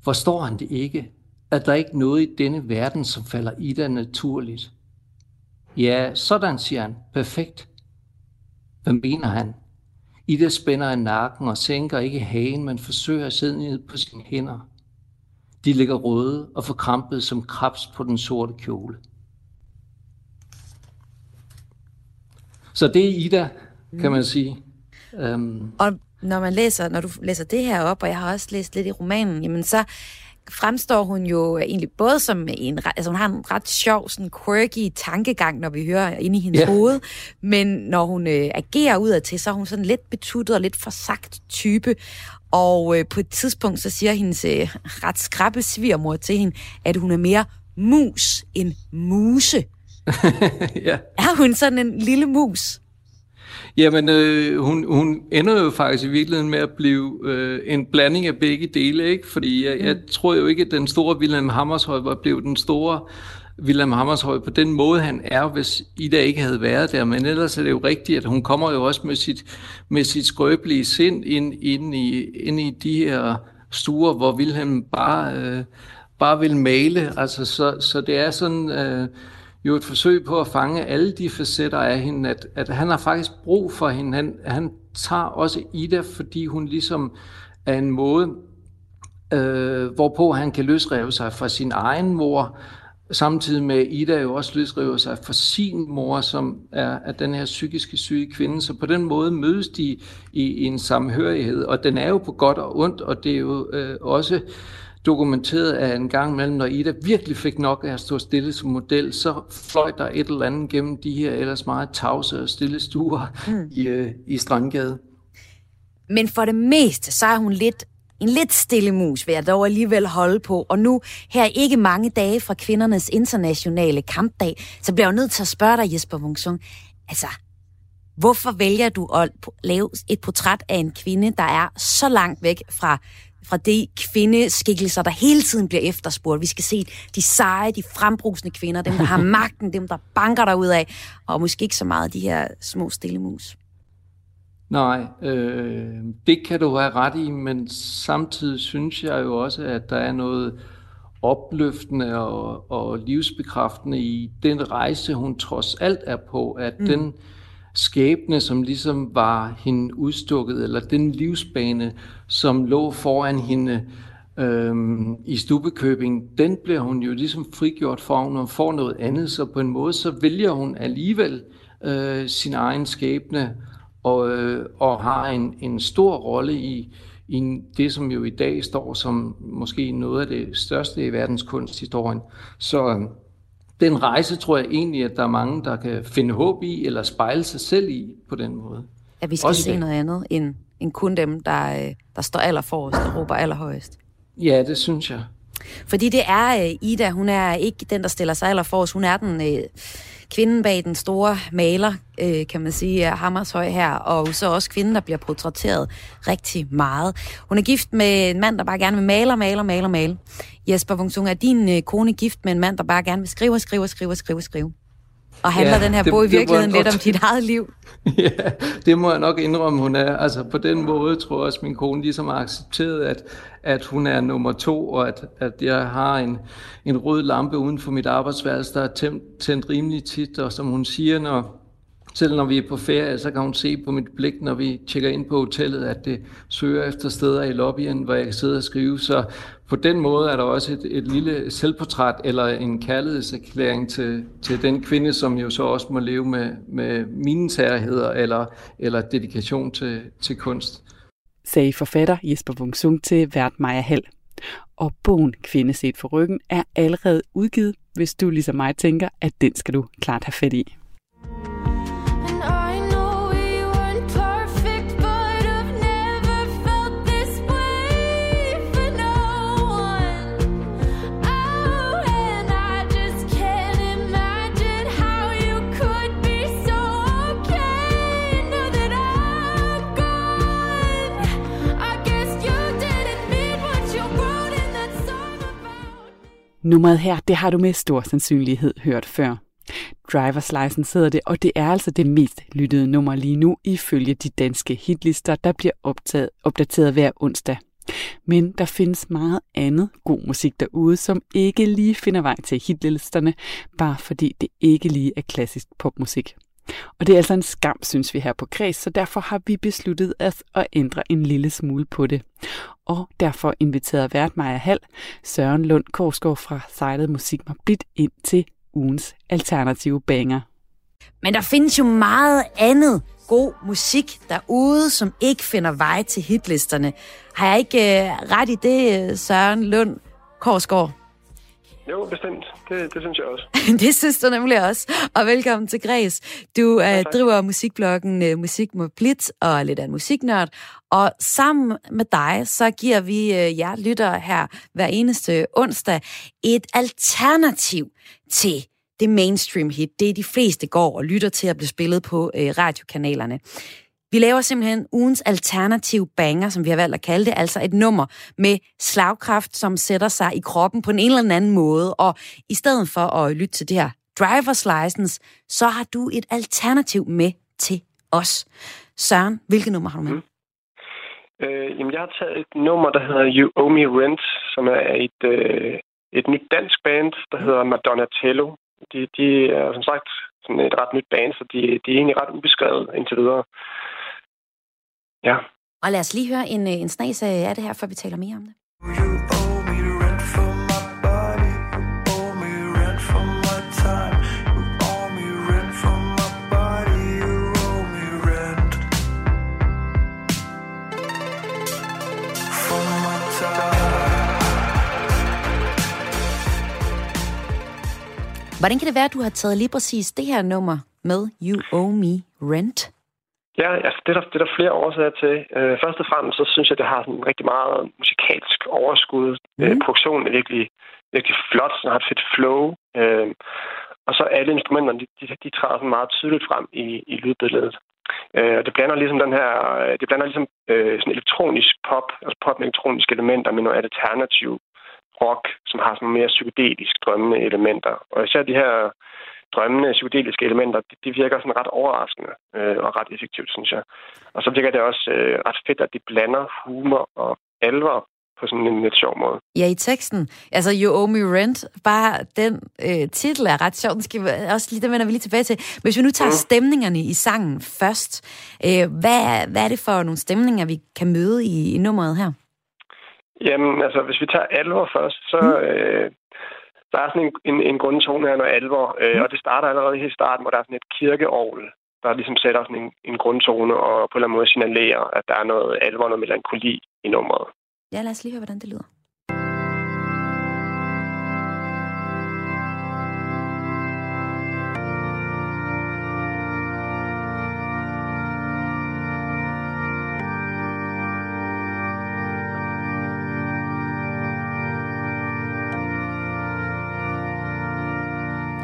Forstår han det ikke, at der ikke noget i denne verden, som falder i dig naturligt? Ja, sådan siger han. Perfekt. Hvad mener han? Ida spænder af nakken og sænker ikke hagen, men forsøger at sidde ned på sine hænder. De ligger røde og forkrampet som krabs på den sorte kjole. Så det er Ida, kan man sige. Um, Og når man læser, når du læser det her op, og jeg har også læst lidt i romanen, jamen så fremstår hun jo egentlig både som en, altså hun har en ret sjov, sådan quirky tankegang, når vi hører inde i hendes yeah. hoved, men når hun øh, agerer udadtil, så er hun sådan lidt betuttet og lidt forsagt type, og øh, på et tidspunkt, så siger hendes øh, ret skrappe svigermor til hende, at hun er mere mus end muse. ja. Er hun sådan en lille mus? Jamen, øh, hun, hun ender jo faktisk i virkeligheden med at blive øh, en blanding af begge dele, ikke? Fordi jeg, jeg tror jo ikke, at den store Wilhelm Hammershøj var blevet den store Wilhelm Hammershøj på den måde, han er, hvis Ida ikke havde været der. Men ellers er det jo rigtigt, at hun kommer jo også med sit, med sit skrøbelige sind ind, ind, i, ind i de her stuer, hvor Wilhelm bare, øh, bare vil male. Altså, så, så det er sådan... Øh, jo et forsøg på at fange alle de facetter af hende, at, at han har faktisk brug for hende. Han, han tager også Ida, fordi hun ligesom er en måde, øh, hvorpå han kan løsrive sig fra sin egen mor, samtidig med Ida jo også løsriver sig fra sin mor, som er, er den her psykiske syge kvinde. Så på den måde mødes de i, i en samhørighed, og den er jo på godt og ondt, og det er jo øh, også dokumenteret af en gang imellem, når Ida virkelig fik nok af at stå stille som model, så fløj der et eller andet gennem de her ellers meget tavse og stille stuer mm. i, øh, i Strandgade. Men for det meste, så er hun lidt en lidt stille mus, vil jeg dog alligevel holde på. Og nu, her ikke mange dage fra kvindernes internationale kampdag, så bliver jeg jo nødt til at spørge dig, Jesper Wungsung, altså, hvorfor vælger du at lave et portræt af en kvinde, der er så langt væk fra fra de kvindeskikkelser, der hele tiden bliver efterspurgt. Vi skal se de seje, de frembrusende kvinder, dem, der har magten, dem, der banker derud af, og måske ikke så meget de her små stille mus. Nej, øh, det kan du have ret i, men samtidig synes jeg jo også, at der er noget opløftende og, og livsbekræftende i den rejse, hun trods alt er på, at mm. den skæbne, som ligesom var hende udstukket, eller den livsbane, som lå foran hende øhm, i Stubekøbing, den bliver hun jo ligesom frigjort for, når hun får noget andet, så på en måde, så vælger hun alligevel øh, sin egen skæbne, og, øh, og har en, en stor rolle i, i det, som jo i dag står som måske noget af det største i verdenskunsthistorien. Så øh, den rejse tror jeg egentlig, at der er mange, der kan finde håb i, eller spejle sig selv i på den måde. At vi skal Også se noget andet, end, end kun dem, der, øh, der står allerforrest og råber allerhøjest. Ja, det synes jeg. Fordi det er øh, Ida, hun er ikke den, der stiller sig allerforrest. Hun er den øh, kvinden bag den store maler, øh, kan man sige, Hammershøj her, og så også kvinden, der bliver portrætteret rigtig meget. Hun er gift med en mand, der bare gerne vil male, male, male, male. Jesper Wungsung, er din øh, kone gift med en mand, der bare gerne vil skrive, skrive, skrive, skrive, skrive? Og handler Ja, den her det- bog i virkeligheden lidt om dit eget liv? ja, det må jeg nok indrømme, hun er. Altså på den måde tror jeg også, min kone ligesom har accepteret, at, at hun er nummer to, og at, at jeg har en, en rød lampe uden for mit arbejdsværelse, der er tændt, tændt rimelig tit, og som hun siger, når, selv når vi er på ferie, så kan hun se på mit blik, når vi tjekker ind på hotellet, at det søger efter steder i lobbyen, hvor jeg kan sidde og skrive. Så på den måde er der også et, et lille selvportræt eller en kærlighedserklæring til, til den kvinde, som jo så også må leve med, med mine særheder eller, eller dedikation til, til kunst. sagde forfatter Jesper Wungsung til vært Maja Hall. Og bogen Kvinde set for ryggen er allerede udgivet, hvis du ligesom mig tænker, at den skal du klart have fat i. Nummeret her, det har du med stor sandsynlighed hørt før. Drivers License hedder det, og det er altså det mest lyttede nummer lige nu, ifølge de danske hitlister, der bliver optaget, opdateret hver onsdag. Men der findes meget andet god musik derude, som ikke lige finder vej til hitlisterne, bare fordi det ikke lige er klassisk popmusik. Og det er altså en skam, synes vi her på Kreds, så derfor har vi besluttet os at ændre en lille smule på det. Og derfor inviterede vært Maja Hall, Søren Lund Korsgaard fra Sejlet Musik mig ind til ugens alternative banger. Men der findes jo meget andet god musik derude, som ikke finder vej til hitlisterne. Har jeg ikke øh, ret i det, øh, Søren Lund Korsgaard? Jo, bestemt. Det, det synes jeg også. det synes du nemlig også. Og velkommen til Græs. Du øh, driver musikbloggen øh, Musik med Blitz og er lidt af en musiknørd. Og sammen med dig, så giver vi øh, jer lyttere her hver eneste onsdag et alternativ til det mainstream hit. Det er de fleste går og lytter til at blive spillet på øh, radiokanalerne. Vi laver simpelthen ugens alternativ banger, som vi har valgt at kalde det, altså et nummer med slagkraft, som sætter sig i kroppen på en eller anden måde. Og i stedet for at lytte til det her driver's license, så har du et alternativ med til os. Søren, hvilket nummer har du med? Mm. Øh, jamen, jeg har taget et nummer, der hedder You Owe Me Rent, som er et, øh, et nyt dansk band, der hedder Madonna Tello. De, de er som sagt sådan et ret nyt band, så de, de er egentlig ret ubeskrevet indtil videre. Ja. Og lad os lige høre en, øh, en snas af det her, før vi taler mere om det. Hvordan kan det være, at du har taget lige præcis det her nummer med You Owe Me Rent? Ja, altså det, er der, det er der flere årsager til. Øh, først og fremmest, så synes jeg, det har sådan rigtig meget musikalsk overskud. Mm. Øh, produktionen er virkelig, virkelig flot, så har et fedt flow. Øh, og så alle instrumenterne, de, de, de træder sådan meget tydeligt frem i, i lydbilledet. Øh, og det blander ligesom den her, det blander ligesom øh, sådan elektronisk pop, altså pop med elektroniske elementer med noget alternativ rock, som har sådan mere psykedelisk drømmende elementer. Og især de her drømmende psykedeliske elementer, de, de virker sådan ret overraskende øh, og ret effektivt, synes jeg. Og så virker det også øh, ret fedt, at de blander humor og alvor på sådan en lidt sjov måde. Ja, i teksten. Altså, You Owe Me Rent, bare den øh, titel er ret sjov. Den skal vi også lige, den vender vi lige tilbage til. Hvis vi nu tager mm. stemningerne i sangen først, øh, hvad, hvad er det for nogle stemninger, vi kan møde i, i nummeret her? Jamen, altså, hvis vi tager alvor først, så mm. øh, der er sådan en, en, en grundtone her, noget alvor, øh, mm. og det starter allerede helt i starten, hvor der er sådan et kirkeovl, der ligesom sætter sådan en, en grundtone og på en eller anden måde signalerer, at der er noget alvor, noget melankoli i nummeret. Ja, lad os lige høre, hvordan det lyder.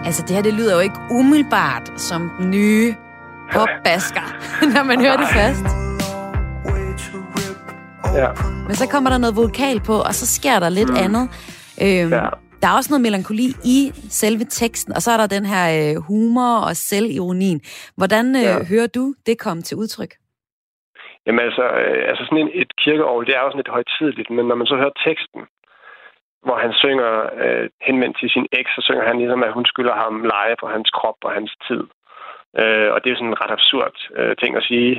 Altså, det her, det lyder jo ikke umiddelbart som den nye popbasker, når man hører det først. Ja. Men så kommer der noget vokal på, og så sker der lidt mm. andet. Øhm, ja. Der er også noget melankoli i selve teksten, og så er der den her øh, humor og selvironien. Hvordan øh, ja. hører du det komme til udtryk? Jamen altså, øh, altså sådan en, et kirkeovl, det er jo sådan lidt højtidligt, men når man så hører teksten, hvor han synger øh, henvendt til sin eks, så synger han ligesom, at hun skylder ham leje for hans krop og hans tid. Øh, og det er jo sådan en ret absurd øh, ting at sige,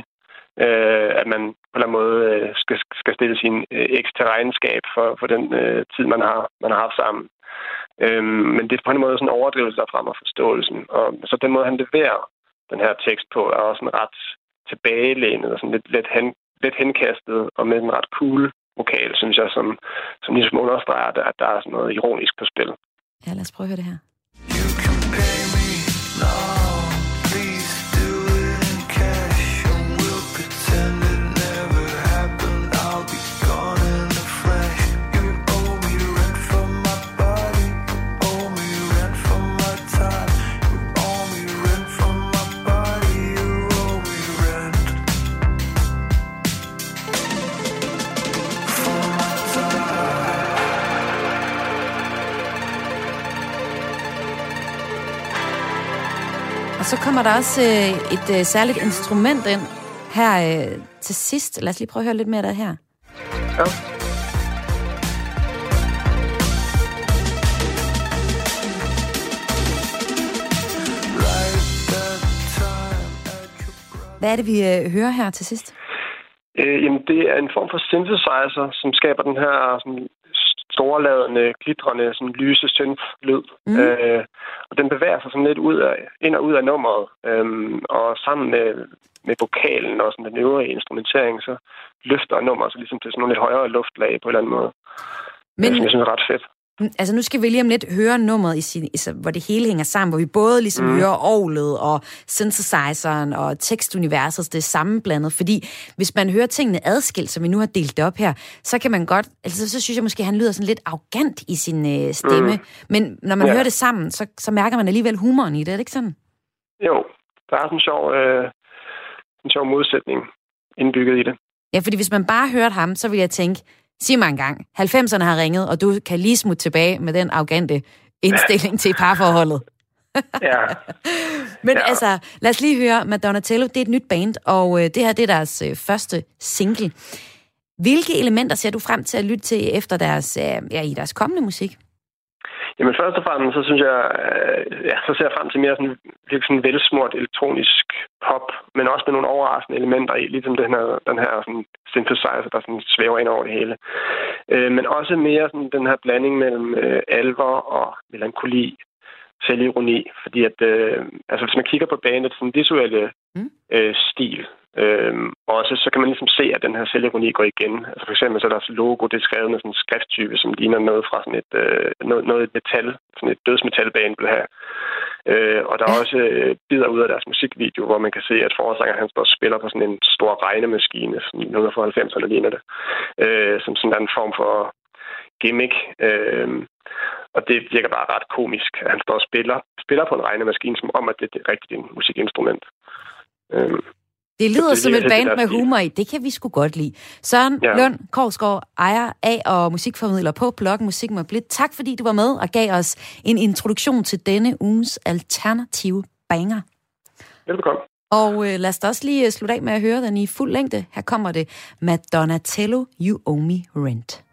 øh, at man på en eller anden måde øh, skal, skal stille sin øh, eks til regnskab for, for den øh, tid, man har, man har haft sammen. Øh, men det er på en måde sådan en overdrivelse frem af forståelsen. Og så den måde, han leverer den her tekst på, er også en ret tilbagelænet og sådan lidt, lidt, hen, lidt henkastet og med en ret cool vokal, synes jeg, som, som ligesom understreger, at der er sådan noget ironisk på spil. Ja, lad os prøve at høre det her. Og så kommer der også øh, et øh, særligt instrument ind her øh, til sidst. Lad os lige prøve at høre lidt mere af det her. Ja. Hvad er det, vi øh, hører her til sidst? Øh, jamen, det er en form for synthesizer, som skaber den her sådan, storladende, glitrende, sådan lyse synth-lyd. Mm. Øh, og den bevæger sig sådan lidt ud af, ind og ud af nummeret. Øhm, og sammen med, med vokalen og sådan den øvrige instrumentering, så løfter nummeret sig ligesom til sådan nogle lidt højere luftlag på en eller anden måde. Men- Men... Som jeg synes er ret fedt. Altså nu skal vi lige om lidt høre nummeret, i sin, altså, hvor det hele hænger sammen, hvor vi både ligesom mm. Hører orglet og synthesizeren og tekstuniverset, det er sammenblandet. Fordi hvis man hører tingene adskilt, som vi nu har delt det op her, så kan man godt, altså så synes jeg måske, han lyder sådan lidt arrogant i sin øh, stemme. Mm. Men når man Ja. hører det sammen, så, så mærker man alligevel humoren i det, er det ikke sådan? Jo, der er sådan en sjov, øh, en sjov modsætning indbygget i det. Ja, fordi hvis man bare hørte ham, så vil jeg tænke, sig mig engang, 90'erne har ringet, og du kan lige smutte tilbage med den arrogante indstilling til parforholdet. Ja. Men ja. altså, lad os lige høre Madonna Tello. Det er et nyt band, og øh, det her det er deres øh, første single. Hvilke elementer ser du frem til at lytte til efter deres, øh, ja, i deres kommende musik? Jamen først og fremmest, så synes jeg, øh, ja, så ser jeg frem til mere sådan, sådan velsmurt elektronisk pop, men også med nogle overraskende elementer i, ligesom den her, den her sådan synthesizer, der sådan svæver ind over det hele. Øh, men også mere sådan den her blanding mellem øh, alvor og melankoli, selvironi, fordi at, øh, altså hvis man kigger på bandet, sådan visuelle Mm. øh, stil, øh, også så kan man ligesom se, at den her selvironi går igen. Altså for eksempel så er deres logo, det er skrevet med sådan en skrifttype, som ligner noget fra sådan et, øh, noget, noget et metal, sådan et dødsmetalband vil have. Øh, og der er også øh, bidder ud af deres musikvideo, hvor man kan se, at forsangeren han står og spiller på sådan en stor regnemaskine, sådan noget fra 90'erne ligner det, øh, som sådan en form for gimmick. Øh, og det virker bare ret komisk, at han står og spiller, spiller på en regnemaskine, som om, at det, det er rigtigt en musikinstrument. Øh, Det lyder Så som det et band det, med humor i. Det kan vi sgu godt lide. Søren ja. Lund Korsgaard, ejer af og musikformidler på bloggen Musik med Blidt. Tak fordi du var med og gav os en introduktion til denne ugens alternative banger. Velbekomme. Og øh, lad os da også lige øh, slutte af med at høre den i fuld længde. Her kommer det Madonna Tello, You Owe Me Rent.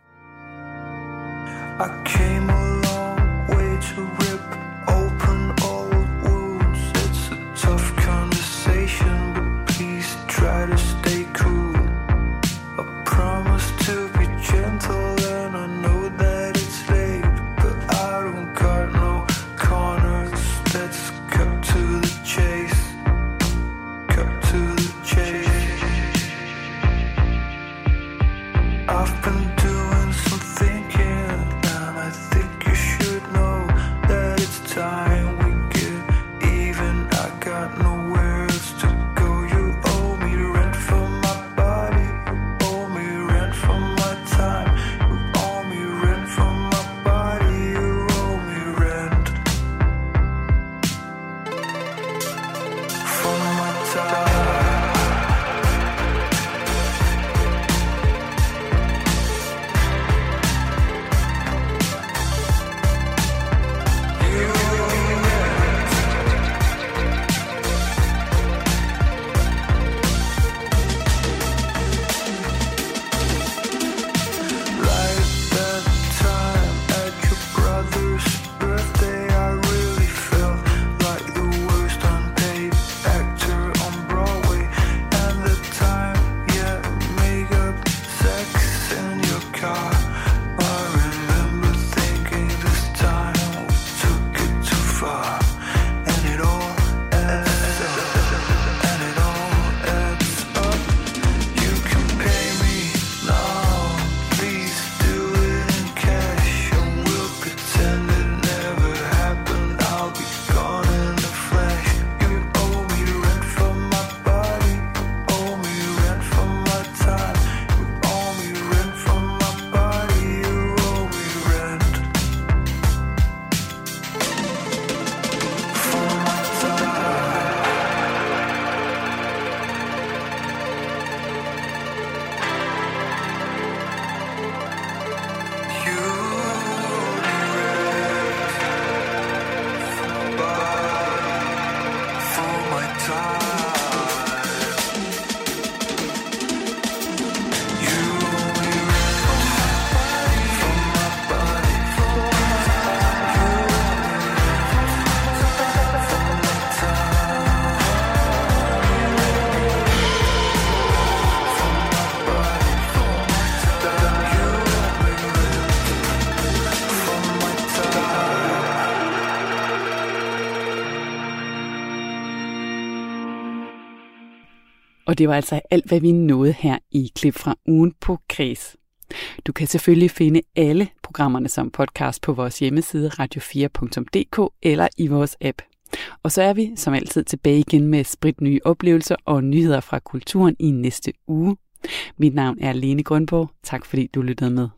I came Og det var altså alt, hvad vi nåede her i klip fra ugen på Kreds. Du kan selvfølgelig finde alle programmerne som podcast på vores hjemmeside radio4.dk eller i vores app. Og så er vi som altid tilbage igen med sprit nye oplevelser og nyheder fra kulturen i næste uge. Mit navn er Lene Grundborg. Tak fordi du lyttede med.